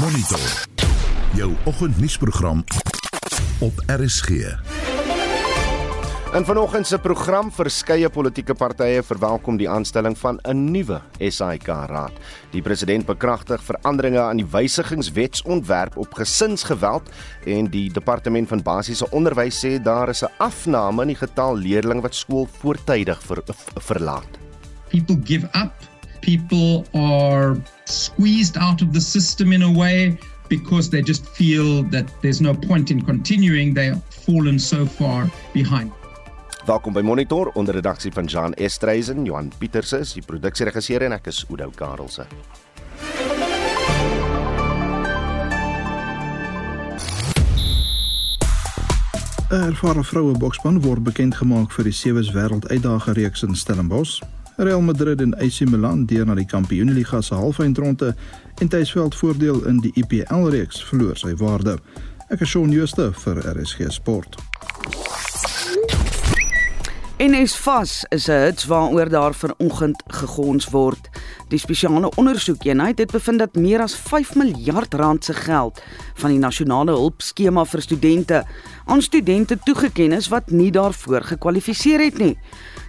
Monitor. Jou oggendnuusprogram op RSG. In vanoggend se program verskeie politieke partye verwelkom die aanstelling van 'n nuwe SAIK-raad. Die president bekragtig veranderinge aan die wysigingswetsontwerp op gesinsgeweld en die departement van basiese onderwys sê daar is 'n afname in die getal leerders wat skool voortydig ver, verlaat. People give up people are squeezed out of the system in a way because they just feel that there's no point in continuing. They've fallen so far behind. Welkom by Monitor onder redaksie van Jean Estreisen, Johan Pieterse, die produksieregisseur en ek is Oudo Karelse. 'n Ervare vroue bokspan word bekend gemaak vir die Sewes Wêreld Uitdaging reeks in Stellenbosch. Real Madrid en AC Milan deur na die Kampioenligga se halfeindronde en tuisveld voordeel in die IPL reeks verloor sy waarde. Ek is Shaun Schuster vir RSG Sport. NS vas is 'n hits waaroor daar vanoggend gegons word. Die spesiale ondersoekeenheid het bevind dat meer as 5 miljard rand se geld van die nasionale hulpskema vir studente aan studente toegeken is wat nie daarvoor gekwalifiseer het nie.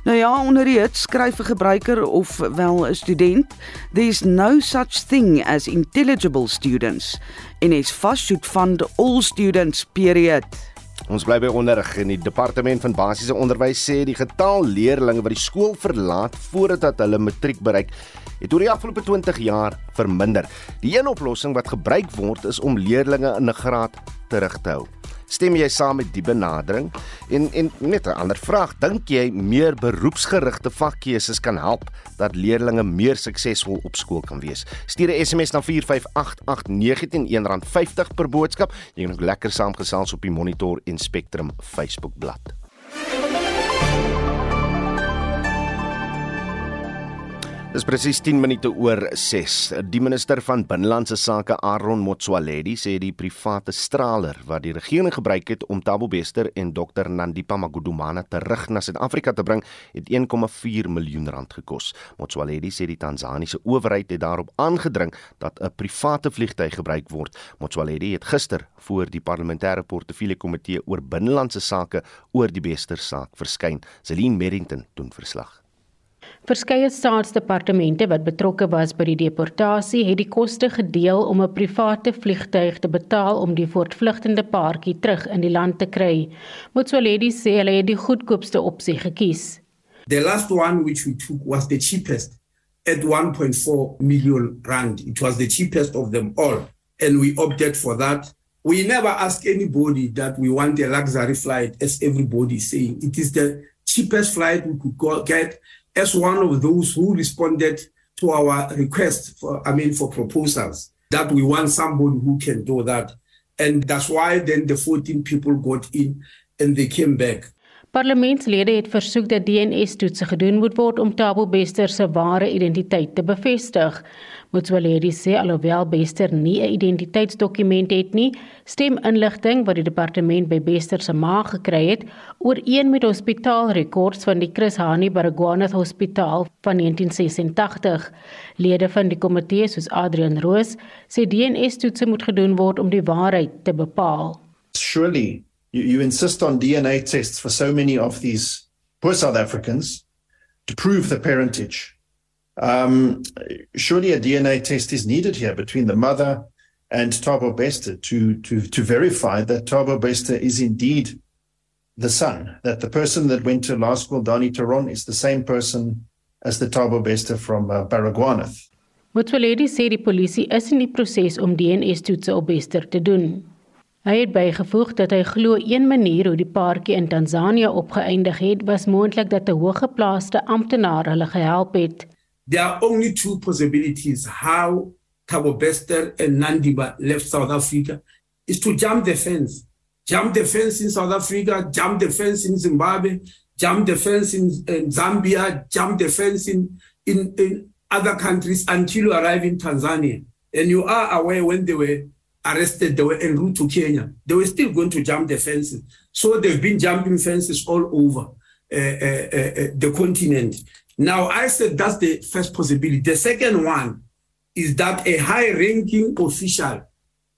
Nou ja, onder die hit skryf 'n gebruiker of wel 'n student, there's no such thing as intelligible students. En is vassoet van all students period. Ons bly by onderrig en die departement van basiese onderwys sê die getal leerders wat die skool verlaat voordat hulle matriek bereik het oor die afgelope 20 jaar verminder. Die een oplossing wat gebruik word is om leerders in 'n graad terug te hou. Stem jy saam met die benadering? En en net 'n ander vraag, dink jy meer beroepsgerigte vakkeuses kan help dat leerders meer suksesvol op skool kan wees? Stuur 'n SMS na 4588919 R50 per boodskap. Jy kan ook lekker saamgesels op die Monitor en Spectrum Facebook Dis presies 10 minute oor 6. Die minister van Binnelandse Sake, Aaron Motsoaledi, sê die private straler wat die regering gebruik het om Thabo Bester en Dr Nandipa Magudumana terug na Suid-Afrika te bring, het 1,4 miljoen rand gekos. Motsoaledi sê die Tansaniese owerheid het daarop aangedring dat 'n private vliegtuig gebruik word. Motsoaledi het gister voor die parlementêre portefeulje komitee oor binnelandse sake oor die Bester saak verskyn. Celine Merrington doen verslag. Verskeie staatsdepartemente wat betrokke was by die deportasie het die koste gedeel om 'n private vliegtuig te betaal om die voortvlugtende paartjie terug in die land te kry. Motsoaledi sê hulle het die goedkoopste opsie gekies. The last one which we took was the cheapest at 1.4 million rand. It was the cheapest of them all and we opted for that. We never ask anybody that we want a luxury flight as everybody is saying. It is the cheapest flight we could go get as one of those who responded to our request for, I mean, for proposals that we want somebody who can do that. And that's why then the 14 people got in and they came back. Parlementslede het versoek dat DNA-toetse gedoen moet word om Tabo Bester se ware identiteit te bevestig. Motswaledi sê alhoewel Bester nie 'n identiteitsdokument het nie, stem inligting wat die departement by Bester se ma gekry het ooreen met hospitaalrekords van die Chris Hani Baragwanath Hospitaal van 1986. Lede van die komitee soos Adrian Roos sê DNA-toetse moet gedoen word om die waarheid te bepaal. Surely you, you insist on DNA tests for so many of these poor South Africans to prove the parentage Um, surely a DNA test is needed here between the mother and Thabo Bester to, to, to verify that Thabo Bester is indeed the son, that the person that went to law school, Dani Taron, is the same person as the Thabo Bester from uh, Baragwanath. Motsoaledi sê die polisie is in die proses om DNA-toetse op Bester te doen. Hy het bygevoeg dat hy glo een manier hoe die paartjie in Tansanië opgeëindig het, was moontlik dat 'n hoëgeplaaste amptenaar hulle gehelp het. there are only two possibilities how Thabo Bester and Nandiba left South Africa is to jump the fence. Jump the fence in South Africa, jump the fence in Zimbabwe, jump the fence in, in Zambia, jump the fence in, in, in other countries until you arrive in Tanzania. And you are aware when they were arrested, they were en route to Kenya. They were still going to jump the fences. So they've been jumping fences all over uh, uh, uh, the continent. Now, I said that's the first possibility. The second one is that a high ranking official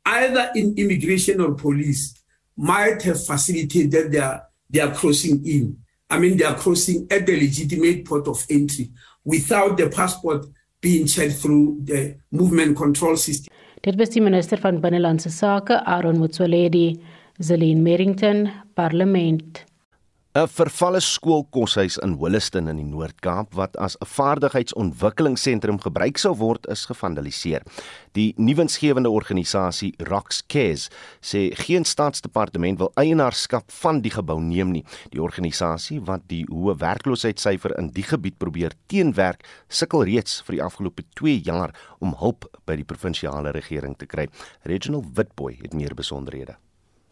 either in immigration or police, might have facilitated their, their crossing in. I mean, they are crossing at the legitimate port of entry without the passport being checked through the movement control system. Dit was die minister van binnelandse sake, Aaron Motsoaledi, Zelin Merrington, Parlement. 'n Vervalle skoolkoshuis in Williston in die Noord-Kaap wat as 'n vaardigheidsontwikkelingsentrum gebruik sou word, is gevandaliseer. Die nuwensgewende organisasie Rocks Cares sê geen staatsdepartement wil eienaarskap van die gebou neem nie. Die organisasie wat die hoë werkloosheidssyfer in die gebied probeer teenwerk, sukkel reeds vir die afgelope 2 jaar om hulp by die provinsiale regering te kry. Reginald Witboy het meer besonderhede.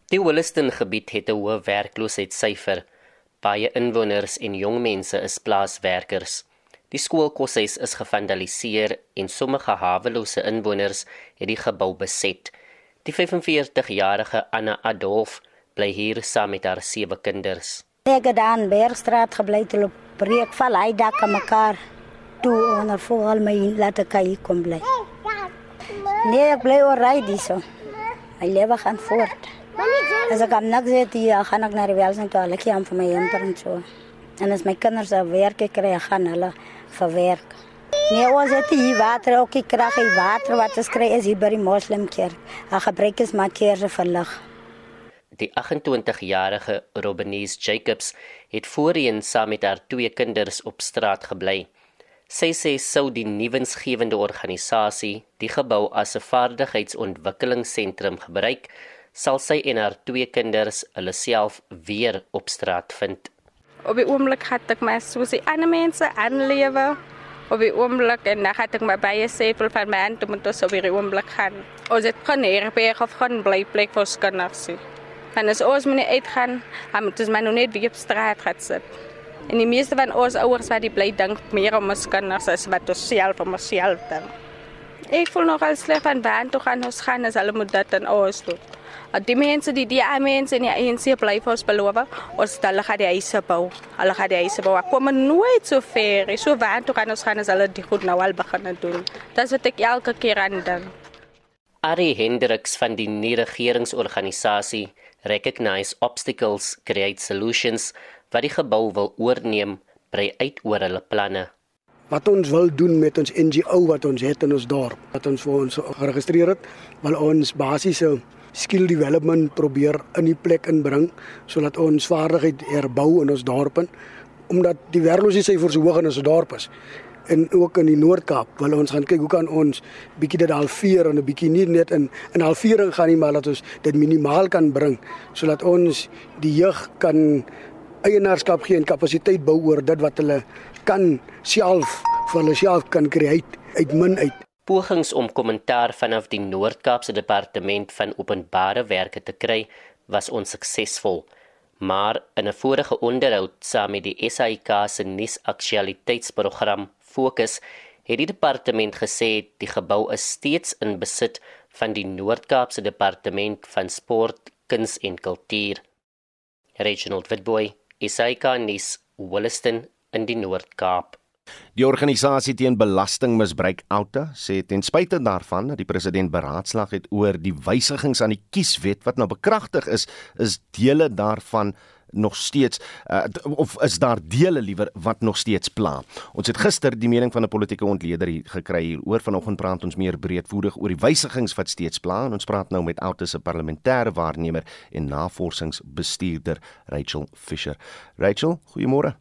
Die Williston gebied het 'n hoë werkloosheidssyfer Baie inwoners en jong mense is plaaswerkers. Die skoolkoshuis is gevandaliseer en sommige hawelose inwoners het die gebou beset. Die 45-jarige Anna Adolf bly hier saam met haar sewe kinders. Ek het aan Bergstraat gebly te loop, breek val hy dak aan mekaar. Toe onder voel my laat ek hier kom bly. Nee, ek bly oor ry dis so. My lewe gaan voort. As ek aan niks het hier, gaan ek na die welsin toe, ek gaan vir my en so. En as my kinders al werk kry, gaan hulle vir werk. Nee, ons het hier water, ook ek kry hier water wat ons kry is hier by die moslimkerk. Ek gebruik is maar keer vir lig. Die 28-jarige Robenies Jacobs het voorheen saam met haar twee kinders op straat gebly. Sy sê sou die nuwensgewende organisasie die gebou as 'n vaardigheidsontwikkelingsentrum gebruik, sal sy en haar twee kinders hulle self weer op straat vind. Op die oomblik het ek my soos die ander mense aanlewe. Op die oomblik en dan het ek my baie sevel van my hand om te so weer oomblik gaan. Ons het hier by of gaan bly plek vir skanners. En as ons moet uitgaan, dan moet ons maar nou net weer op straat gaan. En die meeste van ons ouers wat die bly dink meer om ons kinders as wat ons self om ons self dink. Ek voel nog al sleg van waar toe gaan ons gaan as hulle moet dit in ons doen. Die mense die die mense in die ANC bly vir ons beloof, ons hulle gaan die huise bou. Hulle gaan die huise bou. Kom nooit so ver. So waar toe gaan ons gaan as hulle die goed nou al begin doen. Dis wat ek elke keer aan dink. Ari Hendriks van die nie-regeringsorganisasie Recognize Obstacles Create Solutions wat die gebou wil oorneem, brei uit oor hulle planne. Wat ons wil doen met ons NGO wat ons het in ons dorp, wat ons vir ons geregistreer het, wil ons basiese skill development probeer in die plek inbring sodat ons vaardigheid herbou in ons dorpe omdat die werkloosheidsyfer so hoog in ons dorp is. En ook in die Noord-Kaap wil ons gaan kyk hoe kan ons bietjie dit halveer en 'n bietjie nie net in in halvering gaan nie maar dat ons dit minimaal kan bring sodat ons die jeug kan eienaarskap gee en kapasiteit bou oor dit wat hulle kan self vir hulle self kan kry uit min uit Pogings om kommentaar vanaf die Noord-Kaapse Departement van Openbare Werke te kry was onsuksesvol. Maar in 'n vorige onderhoud saam met die SAIK se nuusaktualiteitsprogram Fokus het die departement gesê die gebou is steeds in besit van die Noord-Kaapse Departement van Sport, Kuns en Kultuur. Reginald Witboy, SAIK nuus, Williston in die Noord-Kaap. Die organisasie teen belastingmisbruik Outa sê ten spyte daarvan dat die president beraadslag het oor die wysigings aan die kieswet wat nou bekragtig is, is dele daarvan nog steeds uh, of is daar dele liewer wat nog steeds pla. Ons het gister die mening van 'n politieke ontleder hier gekry hier oor vanoggend praat ons meer breedvoerig oor die wysigings wat steeds pla ons praat nou met Outa se parlementêre waarnemer en navorsingsbestuurder Rachel Fisher. Rachel, goeiemôre.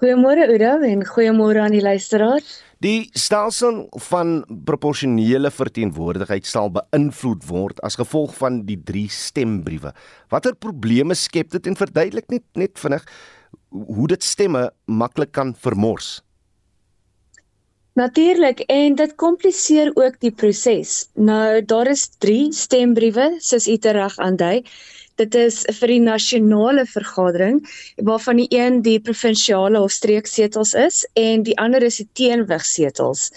Goeiemôre Oudo en goeiemôre aan die luisteraars. Die stelsel van proporsionele verteenwoordigheid sal beïnvloed word as gevolg van die drie stembriewe. Watter probleme skep dit en verduidelik net net vinnig hoe dit stemme maklik kan vermors? Natuurlik en dit kompliseer ook die proses. Nou daar is 3 stembriewe soos u tereg aandui. Dit is vir die nasionale vergadering waarvan die een die provinsiale of streeksetels is en die ander is die teenwigsetels.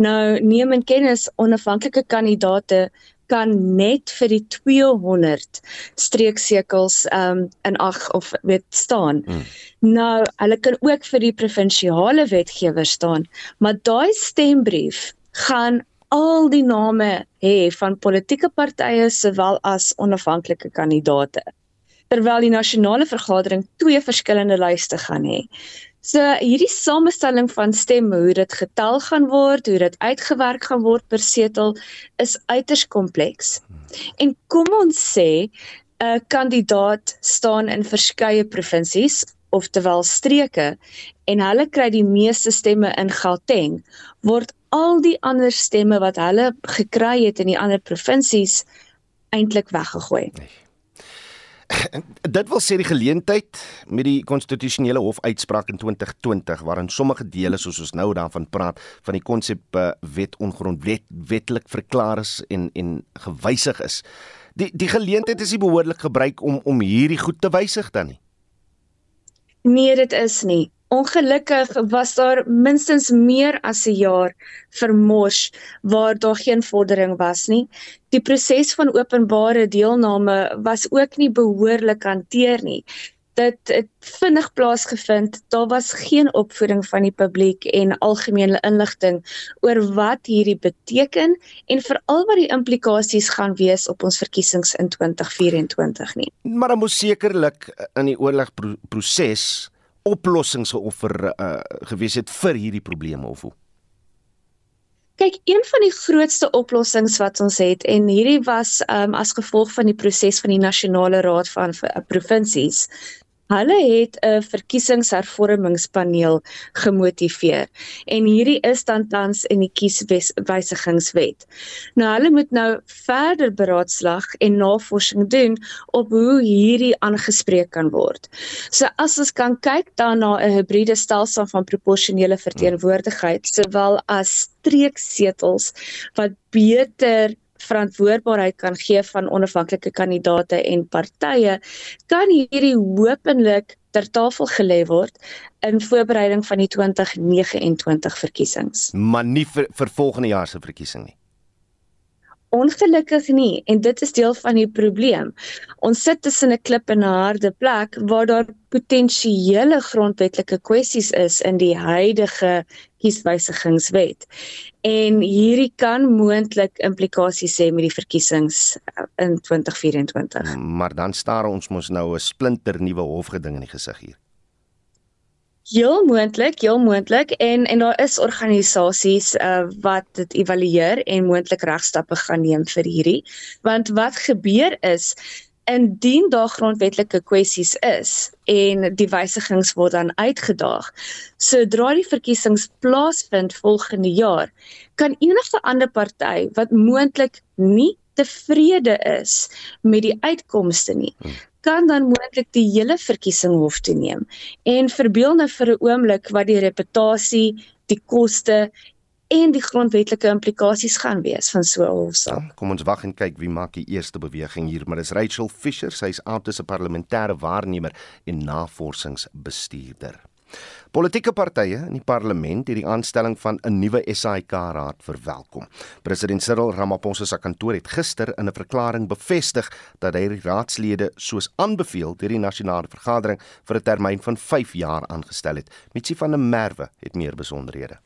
Nou neem in kennis onafhanklike kandidaate kan net vir die 200 streeksekels um in ag of weet staan. Hmm. Nou, hulle kan ook vir die provinsiale wetgewer staan, maar daai stembrief gaan al die name hê van politieke partye sowel as onafhanklike kandidaate. Terwyl die nasionale vergadering twee verskillende lyste gaan hê. So hierdie samestelling van stemme, hoe dit getel gaan word, hoe dit uitgewerk gaan word per setel is uiters kompleks. En kom ons sê 'n kandidaat staan in verskeie provinsies oftewel streke en hulle kry die meeste stemme in Gauteng word al die ander stemme wat hulle gekry het in die ander provinsies eintlik weggegooi. Nee. Dit wil sê die geleentheid met die konstitusionele hof uitspraak in 2020 waarin sommige dele soos ons nou daarvan praat van die konsep uh, wet ongrondwet wettelik verklaar is en en gewysig is. Die die geleentheid is nie behoorlik gebruik om om hierdie goed te wysig dan nie. Nee, dit is nie. Ongelukkig was daar minstens meer as 'n jaar vermors waar daar geen vordering was nie. Die proses van openbare deelname was ook nie behoorlik hanteer nie. Dit het vinnig plaasgevind. Daar was geen opvoeding van die publiek en algemene inligting oor wat hierdie beteken en veral wat die implikasies gaan wees op ons verkiesings in 2024 nie. Maar dan moet sekerlik in die oorlegproses oplossings geoffer uh, gewees het vir hierdie probleme of hoe? Kyk, een van die grootste oplossings wat ons het en hierdie was um, as gevolg van die proses van die nasionale raad van uh, provinsies Hulle het 'n verkiesingshervormingspaneel gemotiveer en hierdie is dan tans in die kieswysigingswet. Nou hulle moet nou verder beraadslag en navorsing doen op hoe hierdie aangespreek kan word. So as ons kan kyk dan na 'n hibriede stelsel van proporsionele verteenwoordigheid sowel as streeksetels wat beter verantwoordbaarheid kan gee van onafhanklike kandidaate en partye, kan hierdie hopelik ter tafel gelê word in voorbereiding van die 2029 verkiesings. Maar nie vir, vir volgende jaar se verkiesing nie. Ongelukkig nie en dit is deel van die probleem. Ons sit tussen 'n klip en 'n harde plek waar daar potensiële grondwetlike kwessies is in die huidige kieswysigingswet. En hierdie kan moontlik implikasies hê met die verkiesings uh, in 2024. Maar dan staar ons mos nou 'n splinter nuwe hofgeding in die gesig hier. Heel moontlik, heel moontlik en en daar is organisasies uh, wat dit evalueer en moontlik regstappe gaan neem vir hierdie. Want wat gebeur is indien daar grondwetlike kwessies is en die wysigings word dan uitgedaag, sodra die verkiesings plaasvind volgende jaar, kan enige ander party wat moontlik nie tevrede is met die uitkomste nie, hmm kan dan moontlik die hele verkiesing hof toe neem. En verbeel nou vir 'n oomblik wat die reputasie, die koste en die grondwetlike implikasies gaan wees van so 'n hofsaak. Ja, kom ons wag en kyk wie maak die eerste beweging hier, maar dis Rachel Fisher, sy's Aartse parlementêre waarnemer en navorsingsbestuurder. Politieke partye in die parlement het die aanstelling van 'n nuwe SAIK-raad verwelkom. President Cyril Ramaphosa se kantoor het gister in 'n verklaring bevestig dat hy die raadslede soos aanbeveel deur die nasionale vergadering vir 'n termyn van 5 jaar aangestel het. Mitsi van der Merwe het meer besonderhede.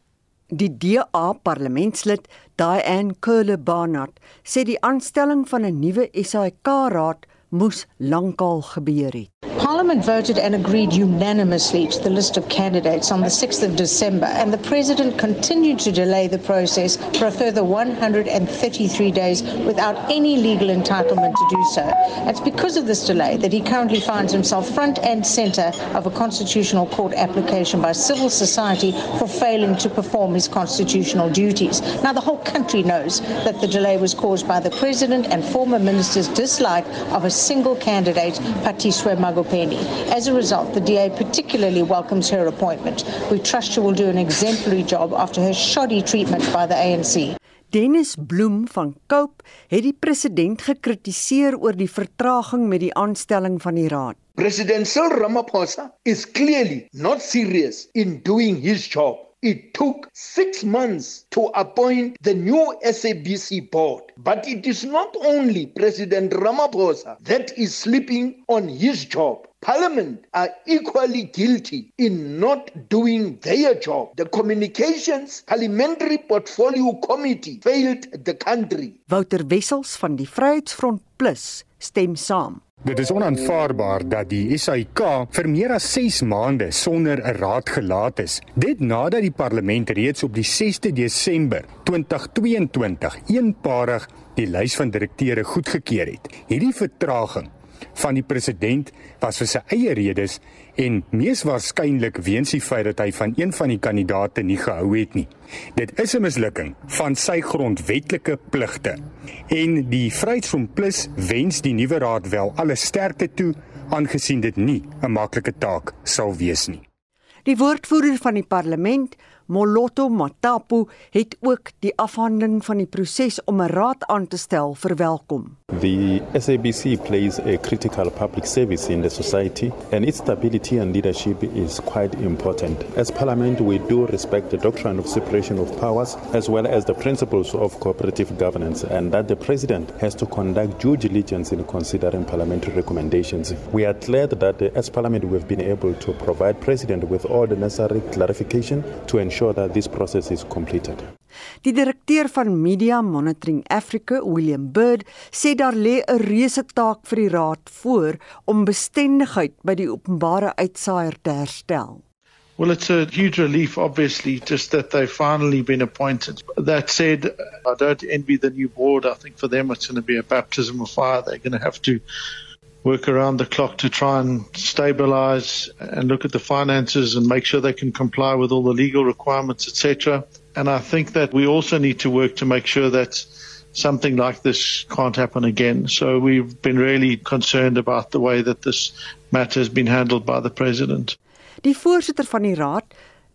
Die DA parlementslid Diane Curle Barnard sê die aanstelling van 'n nuwe SAIK-raad moes lankal gebeur het. Parliament voted and agreed unanimously to the list of candidates on the 6th of December, and the President continued to delay the process for a further 133 days without any legal entitlement to do so. It's because of this delay that he currently finds himself front and centre of a constitutional court application by civil society for failing to perform his constitutional duties. Now, the whole country knows that the delay was caused by the President and former minister's dislike of a single candidate, Patiswe Magopane. Penny. As a result, the DA particularly welcomes her appointment. We trust she will do an exemplary job after her shoddy treatment by the ANC. Dennis Bloem van Cope het die president gekritiseer oor die vertraging met die aanstelling van die raad. President Cyril Ramaphosa is clearly not serious in doing his job. It took six months to appoint the new SABC board. But it is not only President Ramaphosa that is sleeping on his job. Parliament are equally guilty in not doing their job. The Communications Parliamentary Portfolio Committee failed the country. Wouter Wessels van die Vryheidsfront Plus stem saam. Dit is onaanvaarbaar dat die SAIK vir meer as 6 maande sonder 'n raad gelaat is, dit nadat die parlement reeds op die 6de Desember 2022 eenparig die lys van direkteure goedgekeur het. Hierdie vertraging van die president was vir sy eie redes en mees waarskynlik weens die feit dat hy van een van die kandidaate nie gehou het nie. Dit is 'n mislukking van sy grondwetlike pligte. En die Vryheidsfront Plus wens die nuwe raad wel alle sterkte toe aangesien dit nie 'n maklike taak sal wees nie. Die woordvoerder van die parlement, Moloto Matapu, het ook die afhandeling van die proses om 'n raad aan te stel verwelkom. The SABC plays a critical public service in the society and its stability and leadership is quite important. As parliament we do respect the doctrine of separation of powers as well as the principles of cooperative governance and that the president has to conduct due diligence in considering parliamentary recommendations. We are glad that as parliament we've been able to provide president with all the necessary clarification to ensure that this process is completed. Die direkteur van Media Monitoring Africa, William Bird, sê daar lê 'n reuse taak vir die raad voor om bestendigheid by die openbare uitsaaier te herstel. Well, it's a huge relief, obviously, just that they've finally been appointed. That said, I don't envy the new board. I think for them it's going to be a baptism of fire. They're going to have to work around the clock to try and stabilize and look at the finances and make sure they can comply with all the legal requirements, etc. And I think that we also need to work to make sure that something like this can't happen again. So we've been really concerned about the way that this matter has been handled by the president. Die voorsitter van die raad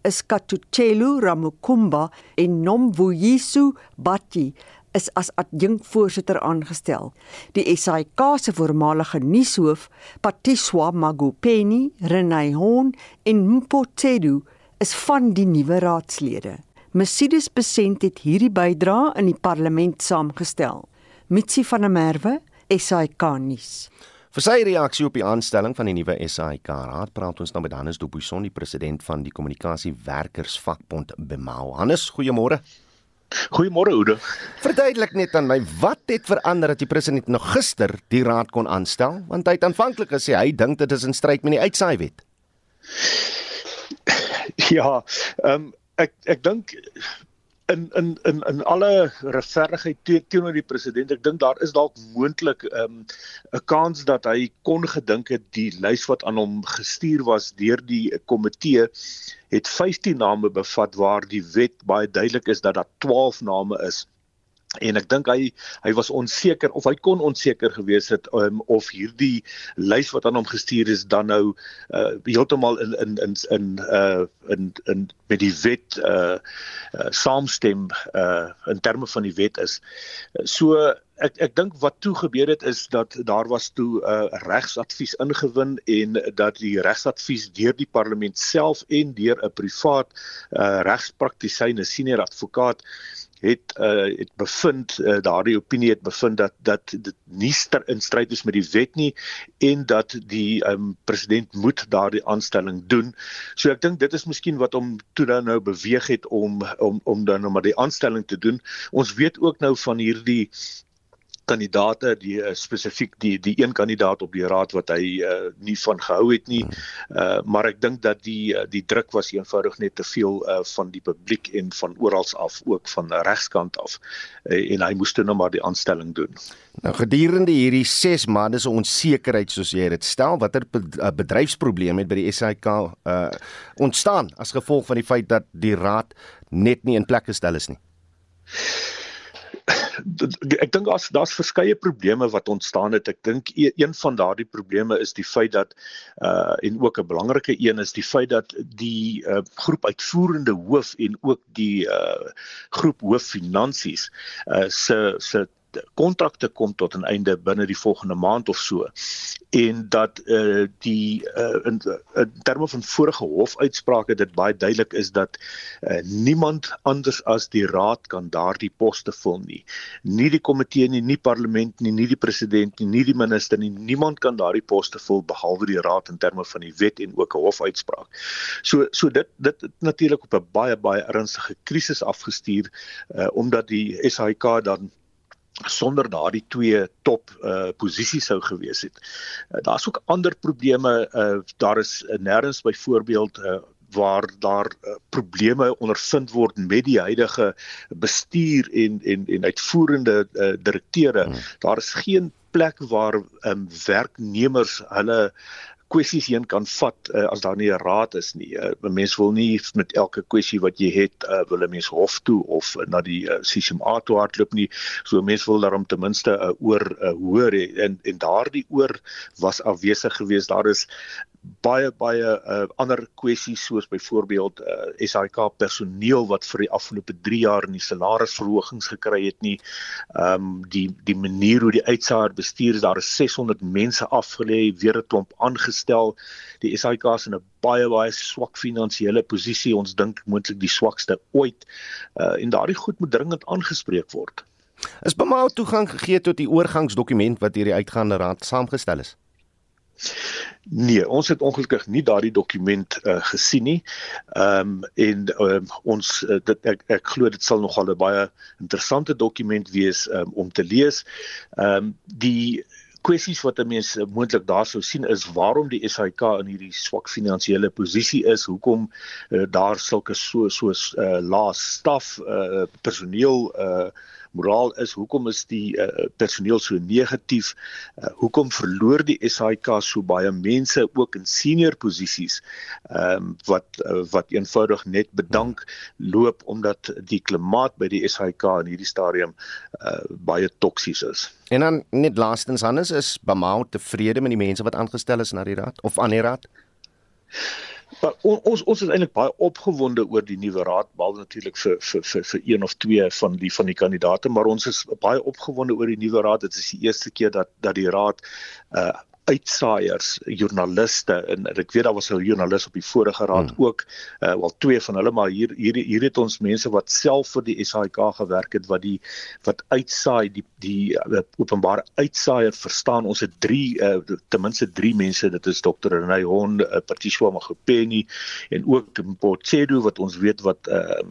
is Katuchelu Ramukumba en Nomvuyisu Bati is as adjunkvoorsitter aangestel. Die SAIK se voormalige nuushoof, Patiswa Magupeni, Renai Hon en Mpotsedu is van die nuwe raadslede. Mercedes Besent het hierdie bydra in die parlement saamgestel. Mitsi van der Merwe, SAIK nuus. Vir sy reaksie op die aanstelling van die nuwe SAIK raad praat ons nou met Hannes Dubuisson, die president van die kommunikasie werkersvakbond Bemau. Hannes, goeiemôre. Goeiemôre Oude. Verduidelik net aan my wat het verander dat die president nog gister die raad kon aanstel want hy het aanvanklik gesê hy dink dit is in stryd met die uitsaaiwet. Ja, ehm um, ek ek dink in in in in alle regverdigheid te, teenoor die president ek dink daar is dalk moontlik 'n um, 'n kans dat hy kon gedink het die lys wat aan hom gestuur was deur die komitee het 15 name bevat waar die wet baie duidelik is dat daar 12 name is en ek dink hy hy was onseker of hy kon onseker gewees het um, of hierdie lys wat aan hom gestuur is dan nou uh, heeltemal in in in in uh in in met die wet uh, uh saamstem uh in terme van die wet is. So ek ek dink wat toe gebeur het is dat daar was toe 'n uh, regsadvies ingewin en dat die regsadvies deur die parlement self en deur 'n privaat uh regspraktisyn 'n senior advokaat het uh, het bevind uh, daardie opinie het bevind dat dat dit nie in stryd is met die wet nie en dat die um, president moet daardie aanstelling doen. So ek dink dit is miskien wat hom toe dan nou beweeg het om om om dan nou maar die aanstelling te doen. Ons weet ook nou van hierdie kandidate die uh, spesifiek die die een kandidaat op die raad wat hy uh, nie van gehou het nie. Uh, maar ek dink dat die die druk was eenvoudig net te veel uh, van die publiek en van oral af ook van regskant af. Uh, en hy moes toe nou maar die aanstelling doen. Nou gedurende hierdie 6 maande se onsekerheid soos jy dit stel watter bedryfsprobleme het by die SAIK uh, ontstaan as gevolg van die feit dat die raad net nie in plek gestel is nie ek dink daar's daar's verskeie probleme wat ontstaan het. Ek dink e, een van daardie probleme is die feit dat uh en ook 'n belangrike een is die feit dat die uh groep uitvoerende hoof en ook die uh groep hoof finansies uh se se kontrakte kom tot 'n einde binne die volgende maand of so en dat uh die uh in, in terme van vorige hofuitsprake dit baie duidelik is dat uh niemand anders as die raad kan daardie poste vul nie. Nie die komitee nie, nie parlement nie, nie die president nie, nie die minister nie. Niemand kan daardie poste vul behalwe die raad in terme van die wet en ook 'n hofuitspraak. So so dit dit natuurlik op 'n baie baie ernstige krisis afgestuur uh omdat die SAIK dan sonder daardie twee top uh posisies sou gewees het. Uh, Daar's ook ander probleme uh daar is uh, nêrens byvoorbeeld uh waar daar uh, probleme ondervind word met die huidige bestuur en en en uitvoerende uh, direkteure. Hmm. Daar is geen plek waar um, werknemers hulle kwessies heen kan vat uh, as daar nie 'n raad is nie. 'n uh, Mens wil nie met elke kwessie wat jy het, uh, wil 'n mens hof toe of uh, na die uh, CCMA toe hardloop nie. So mense wil daarom ten minste 'n uh, oor uh, hoor en en daardie oor was afwesig geweest. Daar is baie baie uh, ander kwessies soos byvoorbeeld uh, SAIK personeel wat vir die afgelope 3 jaar nie salarisverhogings gekry het nie. Ehm um, die die manier hoe die uitsaaier bestuur is, daar is 600 mense afgelê, weer 'n klomp aangestel. Die SAIK is in 'n baie baie swak finansiële posisie. Ons dink moontlik die swakste ooit. Uh, en daardie goed moet dringend aangespreek word. Is bemaal toegang gegee tot die oorgangsdokument wat hierdie uitgaande raad saamgestel is? Nee, ons het ongelukkig nie daardie dokument uh, gesien nie. Ehm um, en um, ons uh, dit ek ek glo dit sal nogal 'n baie interessante dokument wees um, om te lees. Ehm um, die kwessies wat 'n mens uh, moontlik daar sou sien is waarom die SAIK in hierdie swak finansiële posisie is, hoekom uh, daar sulke so soos uh, lae staf uh, personeel uh, moraal is hoekom is die uh, personeel so negatief? Uh, hoekom verloor die SAIK so baie mense ook in senior posisies um, wat uh, wat eenvoudig net bedank loop omdat die klimaat by die SAIK in hierdie stadium uh, baie toksies is. En dan net laastens Hannes is Bamau tevrede met die mense wat aangestel is na die raad of aan die raad Maar on, ons ons is eintlik baie opgewonde oor die nuwe raad, behalwe natuurlik vir vir vir vir een of twee van die van die kandidate, maar ons is baie opgewonde oor die nuwe raad. Dit is die eerste keer dat dat die raad uh uitsaaiers, joernaliste en ek weet daar was 'n joernalis op die vorige raad hmm. ook, uh, wel twee van hulle maar hier hier hier het ons mense wat self vir die SAIK gewerk het wat die wat uitsaai die die uh, openbare uitsaaier verstaan. Ons het drie uh, ten minste drie mense, dit is Dr. Renay Hond, uh, Patricia Magopeni en ook Mpotsedu wat ons weet wat uh,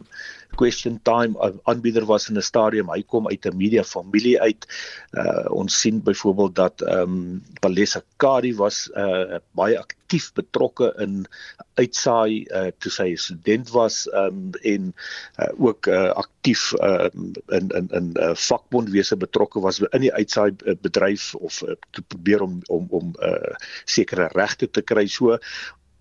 question time aanbieder was in 'n stadium hy kom uit 'n media familie uit uh, ons sien byvoorbeeld dat ehm um, Palesa Kadi was uh, baie aktief betrokke in uitsaai uh, toe sy student was um, en uh, ook uh, aktief uh, in in in uh, vakbondwese betrokke was in die uitsaai bedryf of uh, te probeer om om om uh, sekere regte te kry. So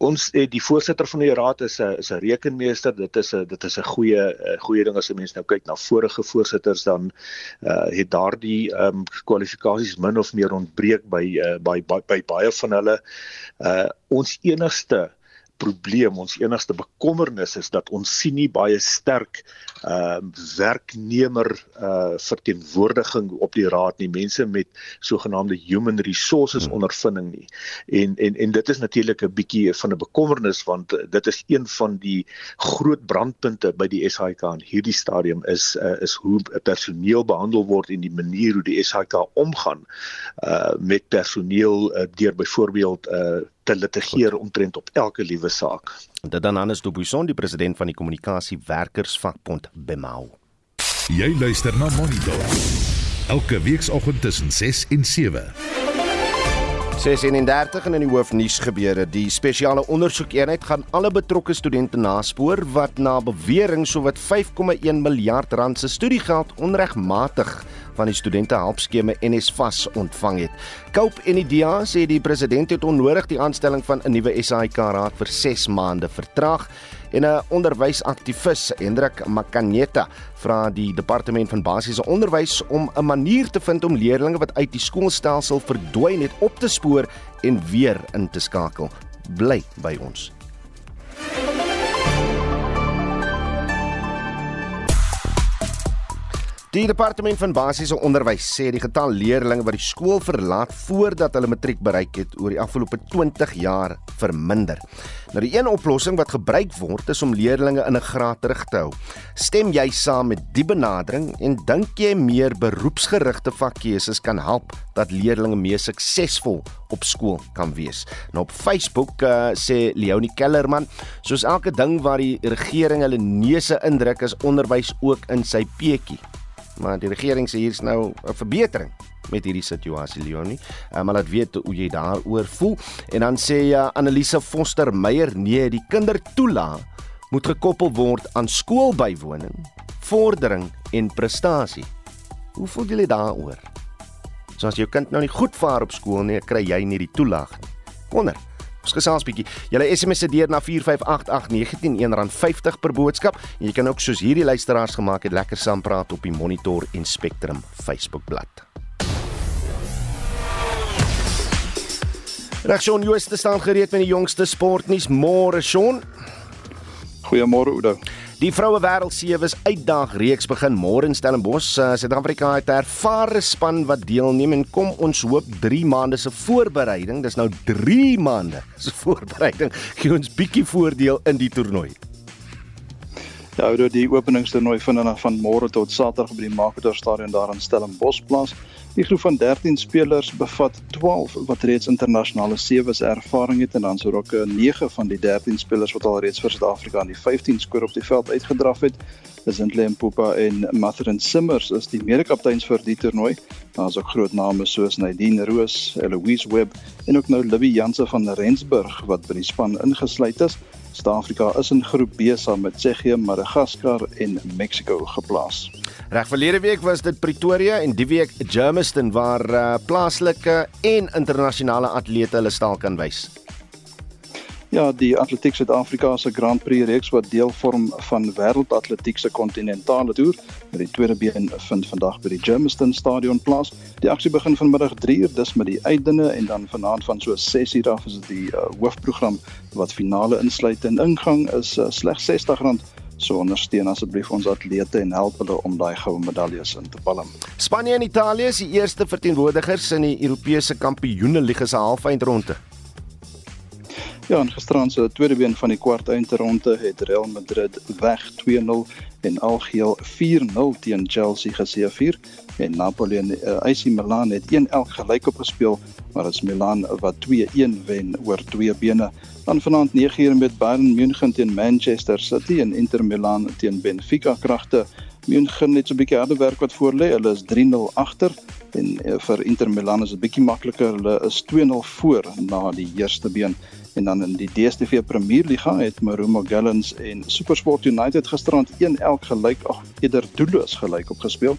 ons eh, die voorsitter van die raad is 'n is 'n rekenmeester. Dit is 'n dit is 'n goeie eh, goeie ding as 'n mens nou kyk na vorige voorsitters dan uh, het daardie ehm um, kwalifikasies min of meer ontbreek by uh, by, by by baie van hulle. Uh, ons enigste probleem. Ons enigste bekommernis is dat ons sien nie baie sterk ehm uh, werknemer uh verteenwoordiging op die raad nie. Mense met sogenaamde human resources hmm. ondervinding nie. En en en dit is natuurlik 'n bietjie van 'n bekommernis want dit is een van die groot brandpunte by die SAIK in hierdie stadium is uh, is hoe personeel behandel word en die manier hoe die SAIK omgaan uh met personeel uh, deur byvoorbeeld uh te litigeer omtrent op elke liewe saak. Dit dan Hannes Dubuisson, die president van die kommunikasie werkersvakbond Bemau. Jy luister na Monitor. Elke weekoggend tussen 6 en 7. 36 in die hoofnuus gebeure. Die spesiale ondersoekeenheid gaan alle betrokke studente naspoor wat na bewering sowat 5,1 miljard rand se studiegeld onregmatig van die studente helpskema NSFAS ontvang het. Cope en Idea sê die president het onnodig die aanstelling van 'n nuwe SAIK raad vir 6 maande vertraag en 'n onderwysaktivis, Hendrik Makanyeta, vra die departement van basiese onderwys om 'n manier te vind om leerders wat uit die skoolstelsel verdwyn het op te spoor en weer in te skakel. Bly by ons. Die departement van basiese onderwys sê die getal leerders wat die skool verlaat voordat hulle matriek bereik het oor die afgelope 20 jaar verminder. Nou die een oplossing wat gebruik word is om leerders in 'n graad terug te hou. Stem jy saam met die benadering en dink jy meer beroepsgerigte vakkeuses kan help dat leerders meer suksesvol op skool kan wees? Nou op Facebook uh, sê Leonie Kellerman, soos elke ding waar die regering hulle neuse indruk is onderwys ook in sy peetjie maar die regering sê hier's nou 'n verbetering met hierdie situasie Leonie. Um, maar laat weet hoe jy daaroor voel. En dan sê ja uh, Annelise Foster Meyer, nee, die kindertoela moet gekoppel word aan skoolbywoning, vordering en prestasie. Hoe voel julle daaroor? So as jou kind nou nie goed vaar op skool nie, kry jy nie die toelaag nie. Wonder. Ons gesels bietjie. Julle SMS se deur na 4588919 R50 per boodskap. En jy kan ook soos hierdie luisteraars gemaak het lekker saam praat op die Monitor en Spectrum Facebookblad. Regsjon Jooste staan gereed met die jongste sportnuus môre Shaun. Goeiemôre Oudo. Die vroue wêreld sewe is uitdag reeks begin môre in Stellenbosch. Uh, Suid-Afrika het 'n ervare span wat deelneem en kom ons hoop 3 maande se voorbereiding. Dis nou 3 maande se voorbereiding gee ons bietjie voordeel in die toernooi. Ja, oor die openingstoernooi vind dan van môre tot Saterdag by die Makerdorp Stadion daar in Stellenbosch plaas. Die groep van 13 spelers bevat 12 wat reeds internasionale sewees ervaring het en dan sou ook 9 van die 13 spelers wat al reeds vir Suid-Afrika aan die 15 skoor op die veld uitgedraf het. Dis Endlem Pupa en Mathurin Simmers is die mede-kapteins vir die toernooi. Daar's ook groot name soos Nadine Roos, Eloise Webb en ook nou Libby Jansen van Rensburg wat by die span ingesluit is. Suid-Afrika is in groep B saam met Tsjechië, Madagaskar en Mexico geplaas. Reg verlede week was dit Pretoria en die week Germiston waar uh, plaaslike en internasionale atlete hulle staal kan wys. Ja, die Atletiek Suid-Afrika se Grand Prix reeks wat deel vorm van Wêreldatletiek se kontinentale toer, met die tweede been vind vandag by die Germiston Stadion plaas. Die aksie begin vanmiddag 3uur dis met die uitdinne en dan vanaand van so 6uur af is dit die uh, hoofprogram wat finale insluit en ingang is uh, slegs R60 so ondersteun asseblief ons atlete en help hulle om daai goue medaljes in te palm. Spanje en Italië is die eerste verteenwoordigers in die Europese Kampioenligga se halfeindronde. Ja, en gisterand se tweede been van die kwart eindronde het Real Madrid weg 2-0 en algeheel 4-0 teen Chelsea geseëvier en Napoli en uh, AC Milan het 1-1 gelyk opgespeel, maar dit is Milan wat 2-1 wen oor twee bene. Dan vanaand 9uur met Bayern München teen Manchester City en Inter Milan teen Benfica kragte. München het so 'n bietjie harde werk wat voor lê. Hulle is 3-0 agter en uh, vir Inter Milan is dit bietjie makliker. Hulle is 2-0 voor na die eerste been. En dan in die DStv Premier Liga het Marumo Gallants en SuperSport United gisterand 1-1 gelyk, ag eerder doelloos gelyk opgespeel.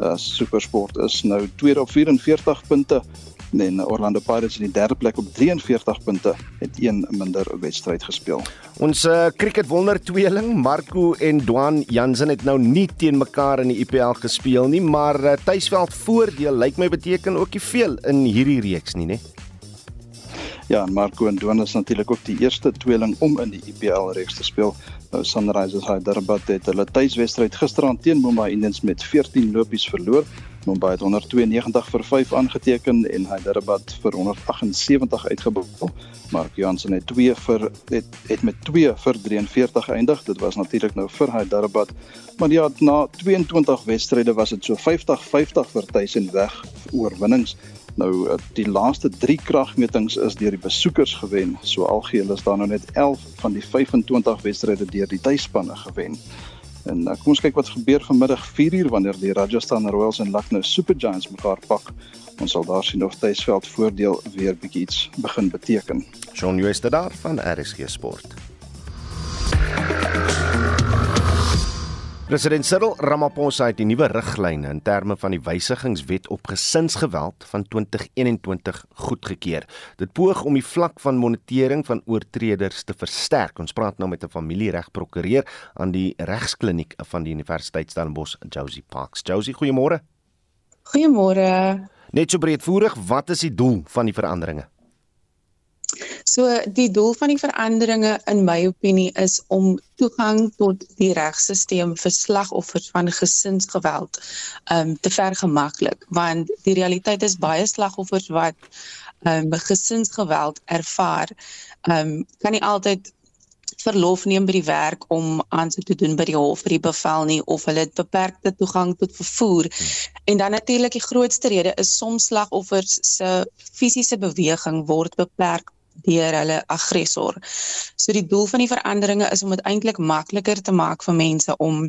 Uh, SuperSport is nou tweede op 44 punte en Orlando Pirates in die derde plek op 43 punte het een minder wedstryd gespeel. Ons uh, cricket wonder tweeling Marco en Dwan Jansen het nou nie teen mekaar in die IPL gespeel nie, maar uh, tuisveld voordeel lyk my beteken ook nie veel in hierdie reeks nie, né? Nee? Ja, en Marco en Duan is natuurlik ook die eerste tweeling om in die IPL reeks te speel. Nou Sunrisers Hyderabad het hulle tuiswedstryd gisterand teen Mumbai Indians met 14 lopies verloor. Mumbai het 192 vir 5 aangeteken en Hyderabad vir 178 uitgebou. Mark Jansen het 2 vir het, het met 2 vir 43 geëindig. Dit was natuurlik nou vir Hyderabad. Maar ja, na 22 wedstryde was dit so 50-50 vir tuis en weg oorwinnings. Nou eh, die laaste 3 kragmetings is deur die besoekers gewen. So algeheel is daar nou net 11 van die 25 wedstryde deur die tuisspanne gewen. En uh, kom ons kyk wat gebeur vanmiddag 4uur wanneer die Rajasthan Royals en Lucknow Super Giants mekaar pak. Ons sal daar sien of tuisveld voordeel weer bietjie iets begin beteken. Shaun Jooste daar van RSG Sport. President Cyril Ramaphosa het die nuwe riglyne in terme van die wysigingswet op gesinsgeweld van 2021 goedgekeur. Dit poog om die vlak van monitering van oortreders te versterk. Ons praat nou met 'n familieregprokureur aan die regskliniek van die Universiteit Stellenbosch, Josie Parks. Josie, goeiemôre. Goeiemôre. Net so breedvoerig, wat is die doel van die veranderinge? So die doel van die veranderinge in my opinie is om toegang tot die regstelsel vir slagoffers van gesinsgeweld um te vergemaklik want die realiteit is baie slagoffers wat um gesinsgeweld ervaar um kan nie altyd verlof neem by die werk om aansoek te doen by die hof vir die bevel nie of hulle het beperkte toegang tot vervoer. En dan natuurlik die grootste rede is soms slagoffers se fisiese beweging word beperk deur hulle aggressor. So die doel van die veranderinge is om dit eintlik makliker te maak vir mense om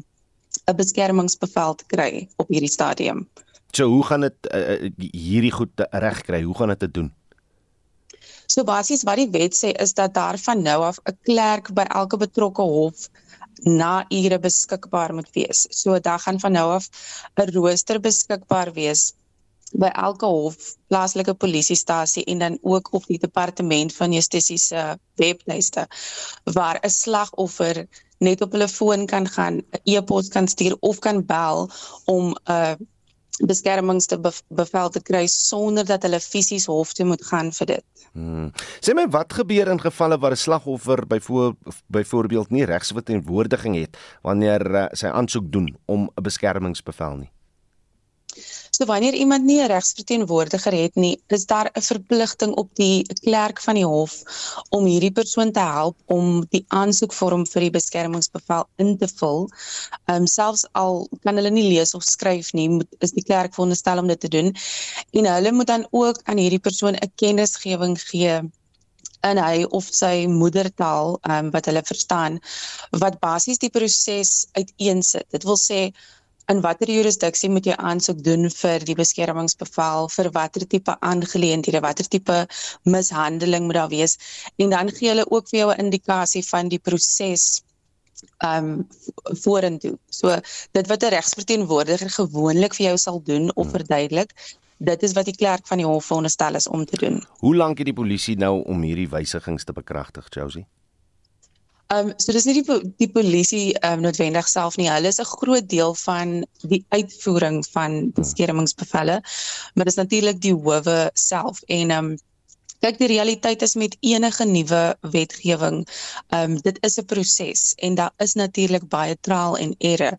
'n beskermingsbevel te kry op hierdie stadium. So hoe gaan dit uh, hierdie goed regkry? Hoe gaan dit dit doen? So basies wat die wet sê is dat daar van nou af 'n klerk by elke betrokke hof na ure beskikbaar moet wees. So daar gaan van nou af 'n rooster beskikbaar wees by elke hof, plaaslike polisiestasie en dan ook op die departement van justisie se webtuiste waar 'n slagoffer net op hulle foon kan gaan, 'n e-pos kan stuur of kan bel om 'n uh, beskermings te bevel te kry sonder dat hulle fisies hof toe moet gaan vir dit. Hmm. Sê my wat gebeur in gevalle waar 'n slagoffer byvoorbeeld nie regsverteenwoordiging het wanneer uh, sy aansoek doen om 'n beskermingsbevel nie? So wanneer iemand nie 'n regsverteenwoordiger het nie, is daar 'n verpligting op die klerk van die hof om hierdie persoon te help om die aansoekvorm vir die beskermingsbevel in te vul. Ehm um, selfs al kan hulle nie lees of skryf nie, moet is die klerk veronderstel om dit te doen. En hulle moet dan ook aan hierdie persoon 'n kennisgewing gee en hy of sy moedertaal um, wat hulle verstaan wat basies die proses uiteensit. Dit wil sê in watter jurisdiksie moet jy aansoek doen vir die beskermingsbevel vir watter tipe aangeleenthede watter tipe mishandeling moet daar wees en dan gee hulle ook vir jou 'n indikasie van die proses um vorentoe. So dit wat 'n regsverteenwoordiger gewoonlik vir jou sal doen of hmm. verduidelik, dit is wat die klerk van die hof veronderstel is om te doen. Hoe lank het die polisie nou om hierdie wysigings te bekragtig, Josie? Ehm um, so dis nie die die polisie ehm um, noodwendig self nie. Hulle is 'n groot deel van die uitvoering van beskermingsbevelle. Maar dis natuurlik die howe self en ehm um, kyk die realiteit is met enige nuwe wetgewing, ehm um, dit is 'n proses en daar is natuurlik baie trial en error.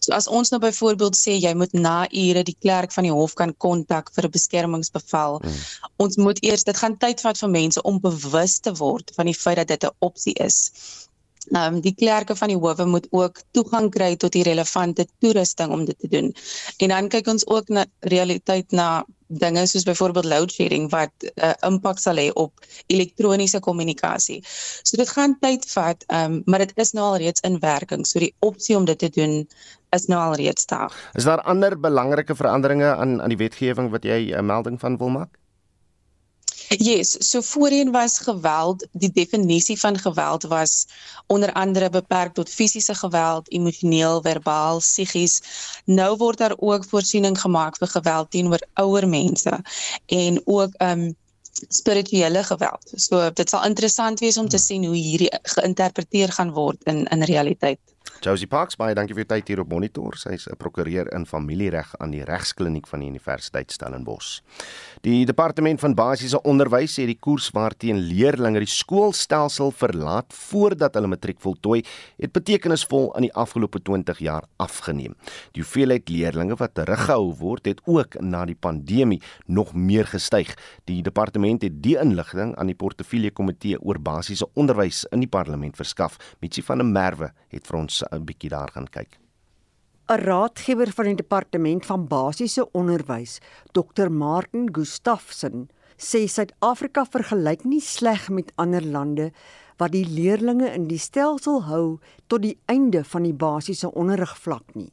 So as ons nou byvoorbeeld sê jy moet na ure die klerk van die hof kan kontak vir 'n beskermingsbevel. Hmm. Ons moet eers dit gaan tyd vat vir mense om bewus te word van die feit dat dit 'n opsie is. Ehm um, die klerke van die howe moet ook toegang kry tot die relevante toerusting om dit te doen. En dan kyk ons ook na realiteit na dinge soos byvoorbeeld load shedding wat 'n uh, impak sal hê op elektroniese kommunikasie. So dit gaan tyd vat, ehm um, maar dit is nou al reeds in werking. So die opsie om dit te doen is nou al reeds daar. Is daar ander belangrike veranderinge aan aan die wetgewing wat jy 'n melding van wil maak? Yes, so voorheen was geweld, die definisie van geweld was onder andere beperk tot fisiese geweld, emosioneel, verbaal, psigies. Nou word daar ook voorsiening gemaak vir geweld teenoor ouer mense en ook um spirituele geweld. So dit sal interessant wees om te sien hoe hierdie geïnterpreteer gaan word in in realiteit. Josie Parks, baie dankie vir u tyd hier op Monitor. Sy's 'n prokureur in familiereg aan die Regskliniek van die Universiteit Stellenbosch. Die departement van basiese onderwys sê die koers waarteen leerders die skoolstelsel verlaat voordat hulle matriek voltooi, het betekenisvol in die afgelope 20 jaar afgeneem. Die hoeveelheid leerders wat teruggehou word, het ook na die pandemie nog meer gestyg. Die departement het die inligting aan die portefeulje komitee oor basiese onderwys in die parlement verskaf. Mitsi van der Merwe het vir ons 'n bietjie daar gaan kyk. 'n Raadgewer van die departement van basiese onderwys, Dr. Martin Gustafsson, sê Suid-Afrika vergelyk nie sleg met ander lande wat die leerdlinge in die stelsel hou tot die einde van die basiese onderrigvlak nie.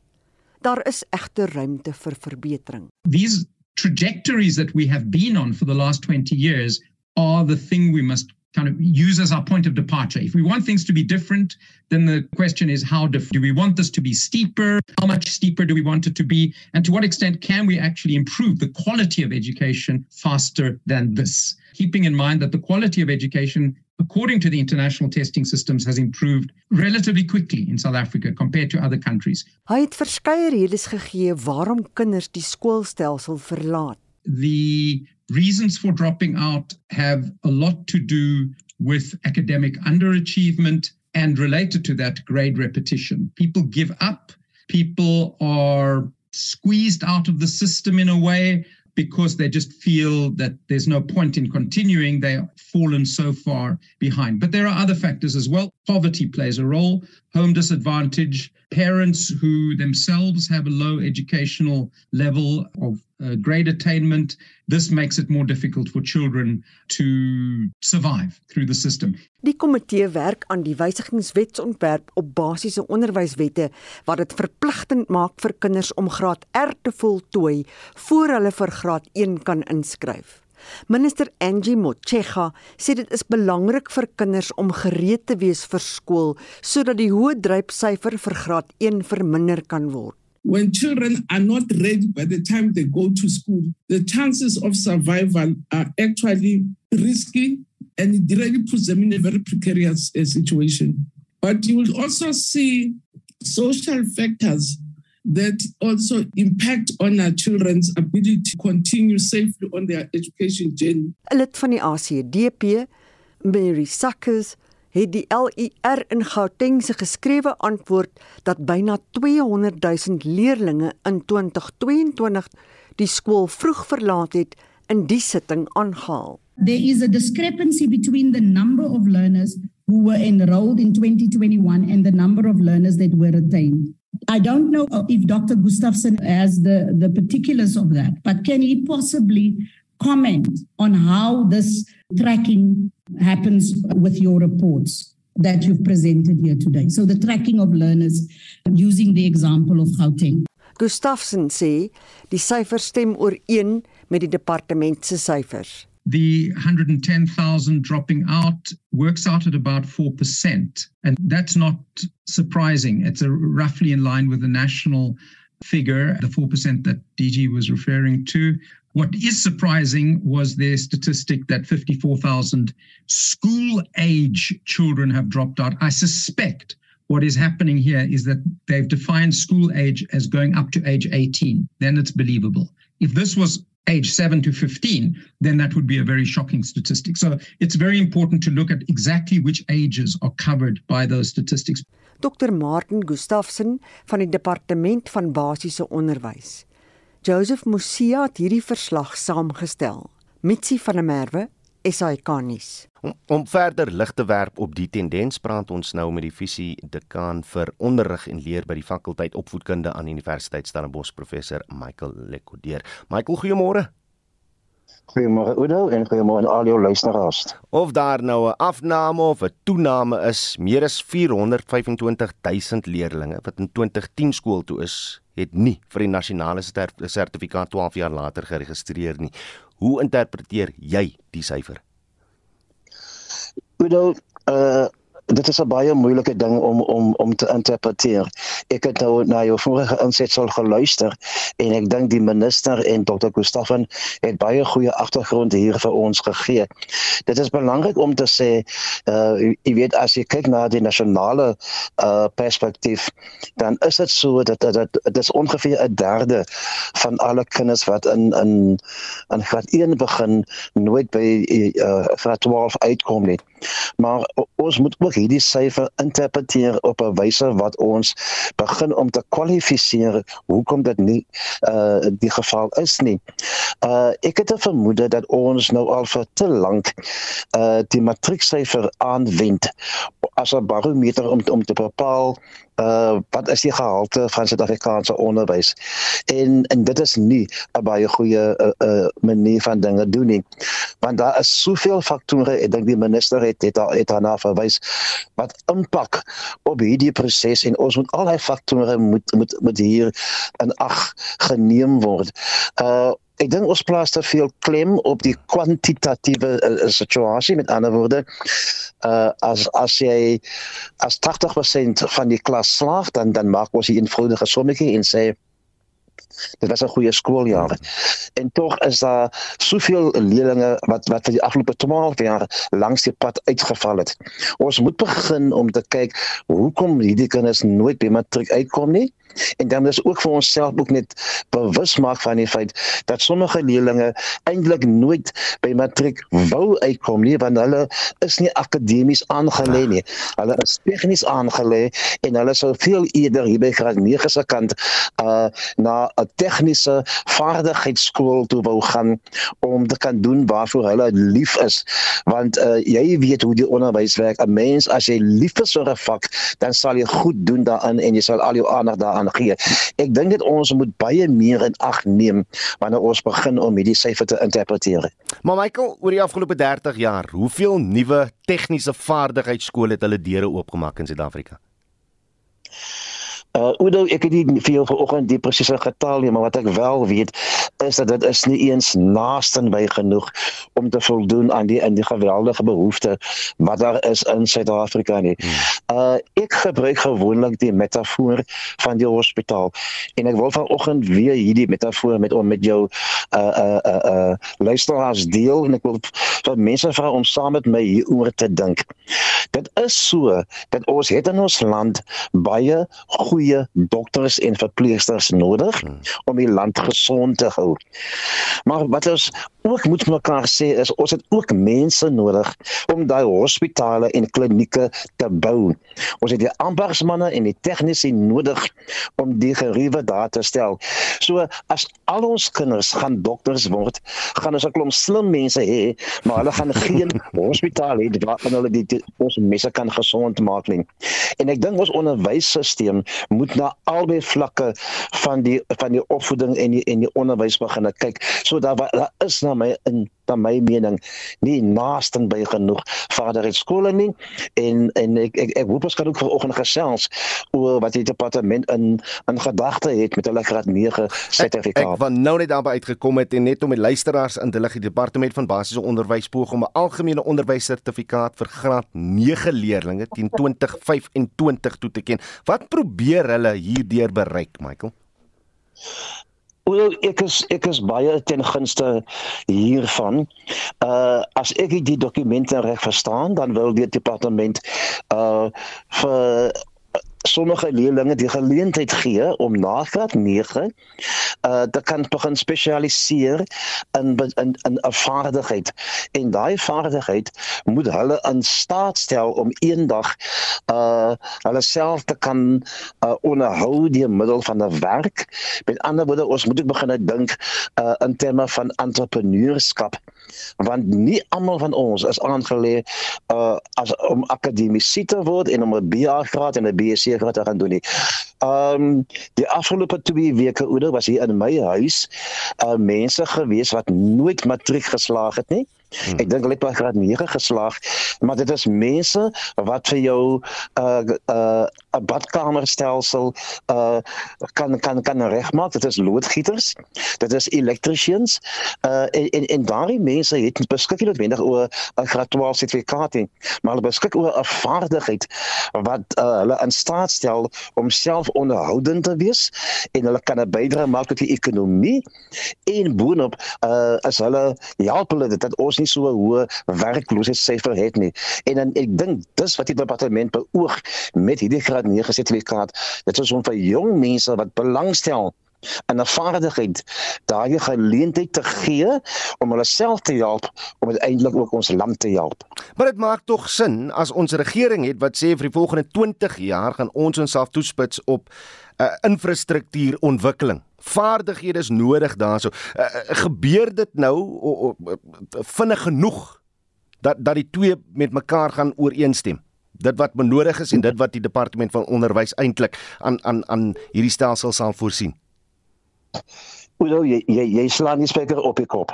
Daar is egter ruimte vir verbetering. These trajectories that we have been on for the last 20 years are the thing we must kind of use as our point of departure. If we want things to be different, then the question is how different? Do we want this to be steeper? How much steeper do we want it to be? And to what extent can we actually improve the quality of education faster than this? Keeping in mind that the quality of education according to the international testing systems has improved relatively quickly in South Africa compared to other countries. Hy het verskeie redes gegee waarom kinders die skoolstelsel verlaat. The reasons for dropping out have a lot to do with academic underachievement and related to that grade repetition. People give up, people are squeezed out of the system in a way because they just feel that there's no point in continuing. They've fallen so far behind. But there are other factors as well. Poverty plays a role, home disadvantage, parents who themselves have a low educational level of uh, grade attainment. This makes it more difficult for children to survive through the system. Die komitee werk aan die wysigingswetsontwerp op basiese onderwyswette wat dit verpligtend maak vir kinders om graad R te voltooi voor hulle vir graad 1 kan inskryf. Minister Angie Motshega sê dit is belangrik vir kinders om gereed te wees vir skool sodat die hoë drypsyfer vir graad 1 verminder kan word. when children are not ready by the time they go to school, the chances of survival are actually risky and it really puts them in a very precarious uh, situation. But you will also see social factors that also impact on our children's ability to continue safely on their education journey. Lid van die ACDP, Mary Sackers, het die LUR in Gauteng se geskrewe antwoord dat byna 200 000 leerdlinge in 2022 die skool vroeg verlaat het in die sitting aangehaal. There is a discrepancy between the number of learners who were enrolled in 2021 and the number of learners that were retained. I don't know if Dr. Gustafsson has the, the particulars of that, but can he possibly comment on how this tracking happens with your reports that you've presented here today. So the tracking of learners using the example of Gauteng. Gustafsson sê die syfers stem ooreen met die departement se syfers. The 110,000 dropping out works out at about 4%. And that's not surprising. It's roughly in line with the national figure, the 4% that DG was referring to. What is surprising was their statistic that 54,000 school age children have dropped out. I suspect what is happening here is that they've defined school age as going up to age 18. Then it's believable. If this was age 7 to 15, then that would be a very shocking statistic. So it's very important to look at exactly which ages are covered by those statistics. Dr. Martin Gustafsson van die Departement van Basiese Onderwys. Joseph Musia het hierdie verslag saamgestel. Mitsi van der Merwe, SAK-nuus. Om, om verder lig te werp op die tendens praat ons nou met die visie dekaan vir onderrig en leer by die fakulteit opvoedkunde aan Universiteit Stellenbosch professor Michael Lekodeer. Michael, goeiemôre. Goeiemôre Udo en goeiemôre aan al jou luisteraars. Of daar nou 'n afname of 'n toename is, meer as 425 000 leerdlinge wat in 2010 skool toe is, het nie vir die nasionale sertifikaat 12 jaar later geregistreer nie. Hoe interpreteer jy die syfer? Udo, uh dit is 'n baie moeilike ding om om om te interpreteer. Ek het nou na jou vorige insetsel geluister en ek dink die minister en Dr. Gustafan het baie goeie agtergrond hier vir ons gegee. Dit is belangrik om te sê uh jy weet as jy kyk na die nasionale uh perspektief dan is dit so dat dat dit is ongeveer 'n derde van alle kinders wat in in in graad 1 begin nooit by uh graad 12 uitkom nie. Maar ons moet ook hierdie syfer interpreteer op 'n wyse wat ons begin om te kwalifiseer hoekom dit nie uh die geval is nie. Uh ek het 'n vermoede dat ons nou al vir te lank uh die matrieksyfer aanwend as 'n barometer om om te bepaal uh wat is die gehalte van Suid-Afrikaanse onderwys? En en dit is nie 'n baie goeie uh, uh manier van dinge doen nie. Want daar is soveel faktore ek dink die minister het het, het daarna verwys wat impak op hierdie proses en ons moet al daai faktore moet moet moet hier in ag geneem word. Uh Ek dink ons plaas te veel klem op die kwantitatiewe uh, situasie met ander woorde uh as as jy as 80% van die klas slaag dan dan maak ons 'n eenvoudige sommetjie en sê dit was 'n goeie skooljaar. En tog is daar soveel leerlinge wat wat vir die afgelope 12 jaar langs die pad uitgeval het. Ons moet begin om te kyk hoekom hierdie kinders nooit by matriek uitkom nie En dan is ook vir onsself ook net bewus maak van die feit dat sommige leerders eintlik nooit by matriek wou uitkom nie want hulle is nie akademies aangelê nie. Hulle is tegnies aangelê en hulle sou veel eerder hier by graad 9 se kant uh na 'n tegniese vaardigheidsskool toe wou gaan om te kan doen waarvoor hulle lief is. Want uh jy weet hoe die onderwys werk. 'n Mens as jy lief is vir 'n vak, dan sal jy goed doen daarin en jy sal al jou aandag daaraan gee. Ek dink dit ons moet baie meer in ag neem wanneer ons begin om hierdie syfer te interpreteer. Maar Michael, oor die afgelope 30 jaar, hoeveel nuwe tegniese vaardigheidsskole het hulle deure oopgemaak in Suid-Afrika? Uh Oudo, ek het nie veel vanoggend die presiese getal nie, maar wat ek wel weet is dat dit is nie eens naasten by genoeg om te voldoen aan die in die geweldige behoefte wat daar is in Suid-Afrika nie. Uh ek gebruik gewoonlik die metafoor van die hospitaal en ek wil vanoggend weer hierdie metafoor met om met jou uh uh uh, uh luisteraars deel en ek wil vir mense vra om saam met my hieroor te dink. Dit is so dat ons het in ons land baie goeie goeie dokters en verpleegsters nodig hmm. om die land gesond te hou. Maar wat ons ook moet mekaar sê is ons het ook mense nodig om daai hospitale en klinieke te bou. Ons het die ambasmanne en die tegnisi nodig om die geriewe daar te stel. So as al ons kinders gaan dokters word, gaan ons 'n klomp slim mense hê, maar hulle gaan geen hospitaal hê waar hulle die, die ons mense kan gesond maak nie. En ek dink ons onderwysstelsel moet na albei vlakke van die van die opvoeding en die en die onderwys begin kyk. So daar daar is na my in na my mening nie naasten by genoeg vader het skole nie en en ek ek, ek hoop ons kan ook vanoggend gesels oor wat die departement in in gedagte het met hulle graad 9 sertifikaat. Ek, ek van nou net daarby uitgekom het en net om die luisteraars in hulle departement van basiese onderwys poog om 'n algemene onderwyssertifikaat vir graad 9 leerders teen 2025 toe te ken. Wat probeer hulle hierdeur bereik, Michael? Wel ek is ek is baie ten gunste hiervan. Uh as ek die dokumente reg verstaan, dan wil die departement uh vir sommige leerders die geleentheid gee om na graad 9 uh te kan begin spesialiseer in in in 'n vaardigheid. En daai vaardigheid moet hulle in staat stel om eendag uh hulle self te kan uh onderhou deur middel van 'n werk. Met ander woorde ons moet begin dink uh in terme van entrepreneurskap. Want nie almal van ons is aangelê uh as om akademiese te word en om 'n BA graad en 'n BSc graad te gaan doen nie. Um die afgelope 2 weke ouer was hier in my huis uh mense gewees wat nooit matriek geslaag het nie. Hmm. Ek dink hulle het graad 9 geslaag, maar dit is mense wat vir jou 'n uh, uh, 'n badkamerstelsel uh kan kan kan regmaak. Dit is loodgieters, dit is electricians uh en en, en daardie mense het beskik nie noodwendig oor 'n graad 12 sertifikaat nie, maar hulle beskik oor 'n vaardigheid wat uh, hulle in staat stel om self onderhoudend te wees en hulle kan 'n bydrae maak tot die ekonomie en boonop uh as hulle help hulle dit dat ons nie so 'n hoë werkloosheidssyfer het nie. En dan ek dink dis wat die departement beoog met hierdie graad 9 sertifikaat. Dit is om vir jong mense wat belangstel en 'n vaardigheid daai geleentheid te gee om hulle self te help om uiteindelik ook ons land te help. Maar dit maak tog sin as ons regering het wat sê vir die volgende 20 jaar gaan ons onsself toespits op uh, infrastruktuurontwikkeling vaardighede is nodig daarso. Uh, gebeur dit nou vinnig genoeg dat dat die twee met mekaar gaan ooreenstem? Dit wat benodig is en dit wat die departement van onderwys eintlik aan aan aan hierdie stelsel sal voorsien. Hoe jy jy jy slaan nie spesifiek op die kop.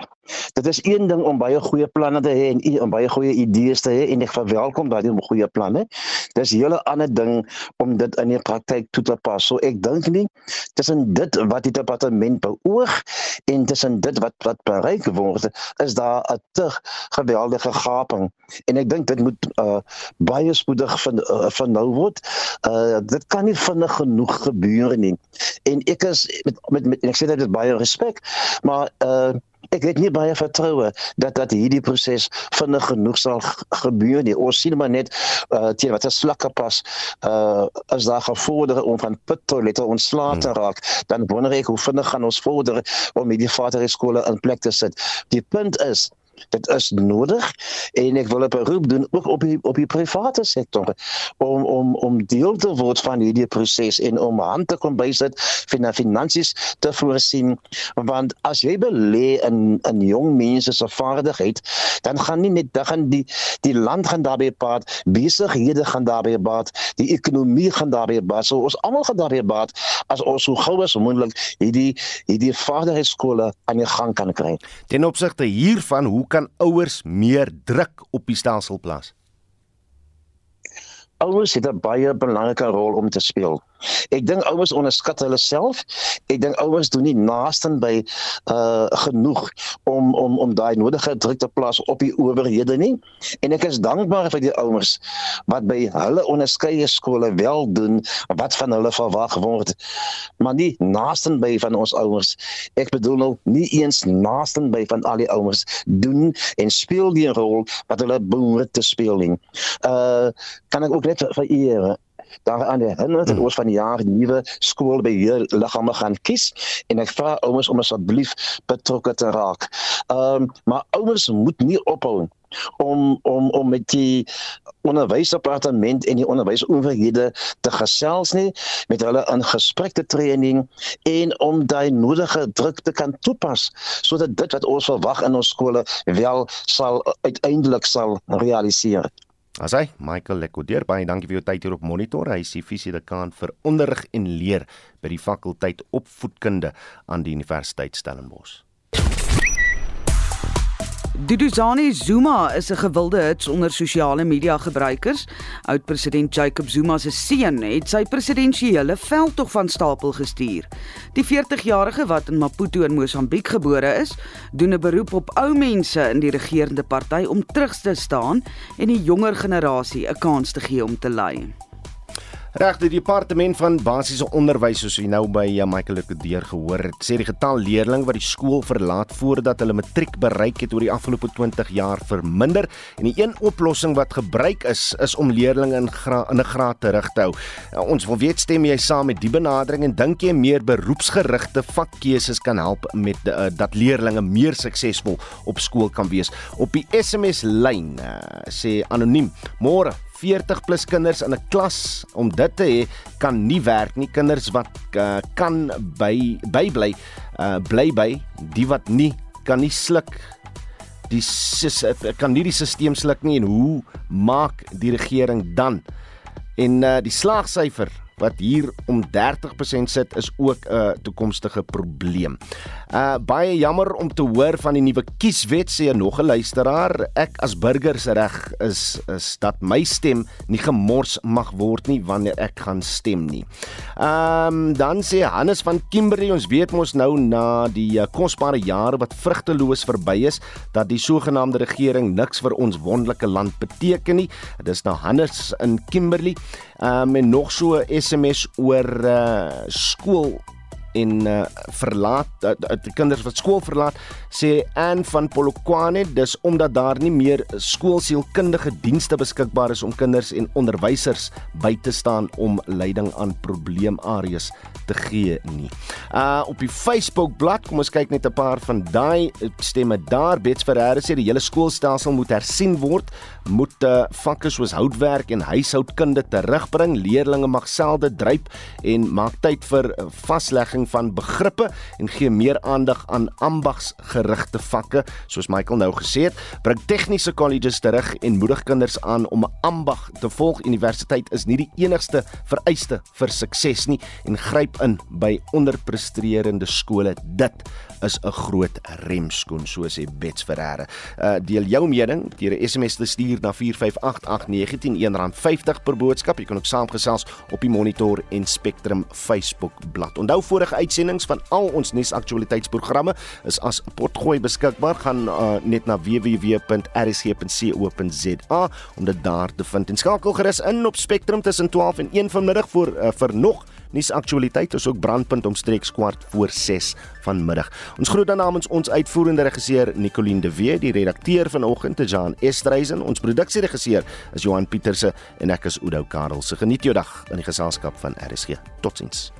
Dit is een ding om baie goeie planne te hê en om baie goeie idees te hê en ek verwelkom daardie goeie planne. Dis 'n hele ander ding om dit in die praktyk toe te pas. So ek dink nie tussen dit wat die departement beoog en tussen dit wat wat bereik word, is daar 'n te geweldige gaping. En ek dink dit moet uh, baie spoedig van uh, van nou word. Uh, dit kan nie vinnig genoeg gebeur nie. En ek is met met, met ek sê dit is baie respek, maar uh ek het nie baie vertroue dat dat hierdie proses vinnig genoeg sal gebeur nie. Ons sien maar net uh teen wat as vlakke pas uh as daar gevorder om van pittoilette ontslae te hmm. raak, dan wonder ek hoe vinnig gaan ons vorder om hierdie vaderskole in plek te sit. Die punt is dit is nodig en ek wil 'n beroep doen ook op die op die private sektor om om om deel te word van hierdie proses en om hand te kom bysit vir finansies te voorsien. Want as jy belê in in jong mense se vaardigheid dan gaan nie net gaan die die land gaan daarbey baat besighede gaan daarbey baat die ekonomie gaan daarbey baat. So ons almal gaan daarbey baat as ons so gou as moontlik hierdie hierdie vaardigheidsskole aan die gang kan kry. Ten opsigte hiervan hoe kan ouers meer druk op die stelsel plaas? Ouers het 'n baie belangrike rol om te speel. Ek dink ouers onderskat hulle self. Ek dink ouers doen nie naaste by uh genoeg om om om daai nodige druk te plaas op die owerhede nie. En ek is dankbaar vir die ouers wat by hulle onderskeie skole wel doen wat van hulle verwag word. Maar nie naaste by van ons ouers. Ek bedoel nou nie eens naaste by van al die ouers doen en speel die rol wat hulle behoort te speel nie. Uh kan ek ook net vir u daar aan die hinder hmm. ons van die jaar nuwe skoolbeheer liggame gaan kies en ek vra ouers om asseblief betrokke te raak. Ehm um, maar ouers moet nie ophou om om om met die onderwysdepartement en die onderwysowerhede te gesels nie met hulle in gesprek te training en om daai nodige druk te kan toepas sodat dit wat ons verwag in ons skole wel sal uiteindelik sal realiseer. As hy Michael Lekodier baie dankie vir jou tyd hier op monitor. Hy is die fisiedekaan vir onderrig en leer by die fakulteit opvoedkunde aan die Universiteit Stellenbosch. Duduzani Zuma is 'n gewilde hits onder sosiale media gebruikers. Oud-president Jacob Zuma se seun het sy presidensiële veldtog van stapel gestuur. Die 40-jarige wat in Maputo in Mosambiek gebore is, doen 'n beroep op ou mense in die regerende party om terug te staan en die jonger generasie 'n kans te gee om te lei. Reg, die departement van basiese onderwys soos jy nou by uh, Michael Lekodeer gehoor het, sê die getal leerders wat die skool verlaat voordat hulle matriek bereik het oor die afgelope 20 jaar verminder en die een oplossing wat gebruik is is om leerders in gra in 'n graad terug te hou. Uh, ons wil weet stem jy saam met die benadering en dink jy meer beroepsgerigte vakkeuses kan help met uh, dat leerders meer suksesvol op skool kan wees? Op die SMS lyn uh, sê anoniem: "Môre 40 plus kinders in 'n klas om dit te hê kan nie werk nie. Kinders wat uh, kan by bybly uh, bly by die wat nie kan nie sluk die kan nie die stelsel sluk nie. En hoe maak die regering dan? En uh, die slaagsyfer wat hier om 30% sit is ook 'n uh, toekomstige probleem. Uh baie jammer om te hoor van die nuwe kieswet sê nog 'n luisteraar. Ek as burgers reg is is dat my stem nie gemors mag word nie wanneer ek gaan stem nie. Ehm um, dan sê Hannes van Kimberley ons weet mos nou na die uh, kosbare jare wat vrugteloos verby is dat die sogenaamde regering niks vir ons wonderlike land beteken nie. Dit is nou Hannes in Kimberley. Ehm um, en nog so 'n SMS oor uh skool en uh, verlaat uh, die kinders wat skool verlaat sê Ann van Polokwane dis omdat daar nie meer skoolsielkundige dienste beskikbaar is om kinders en onderwysers by te staan om leiding aan probleemareas te gee nie. Uh op die Facebook bladsy kom ons kyk net 'n paar van daai stemme daar Bets Ferreira sê die hele skoolstelsel moet hersien word moet uh, vakke soos houtwerk en huishoudkunde terugbring. Leerdlinge mag selde dryp en maak tyd vir vaslegging van begrippe en gee meer aandag aan ambagsgerigte vakke, soos Michael nou gesê het. Bring tegniese kolleges terug en moedig kinders aan om 'n ambag te volg. Universiteit is nie die enigste vereiste vir sukses nie en gryp in by onderpresterende skole. Dit is 'n groot remskoen, so sê Bets Ferreira. Uh deel jou mening deur 'n SMS te stuur na 4588919 R50 per boodskap. Jy kan ook saamgesels op die Monitor en Spectrum Facebook bladsy. Onthou vorige uitsendings van al ons nuusaktualiteitsprogramme is as potgooi beskikbaar. Gaan uh, net na www.rsg.co.za om dit daar te vind. En skakel gerus in op Spectrum tussen 12 en 1 vanmiddag vir uh, vir nog Nuus aktualiteit is ook brandpunt omstreeks kwart voor 6 vanmiddag. Ons groet dan namens ons uitvoerende regisseur Nicoline de Wee, die redakteur vanoggend te Jan Estreisen, ons produksieregisseur is Johan Pieterse en ek is Oudo Karel. Se geniet jou dag in die geselskap van RSG. Totsiens.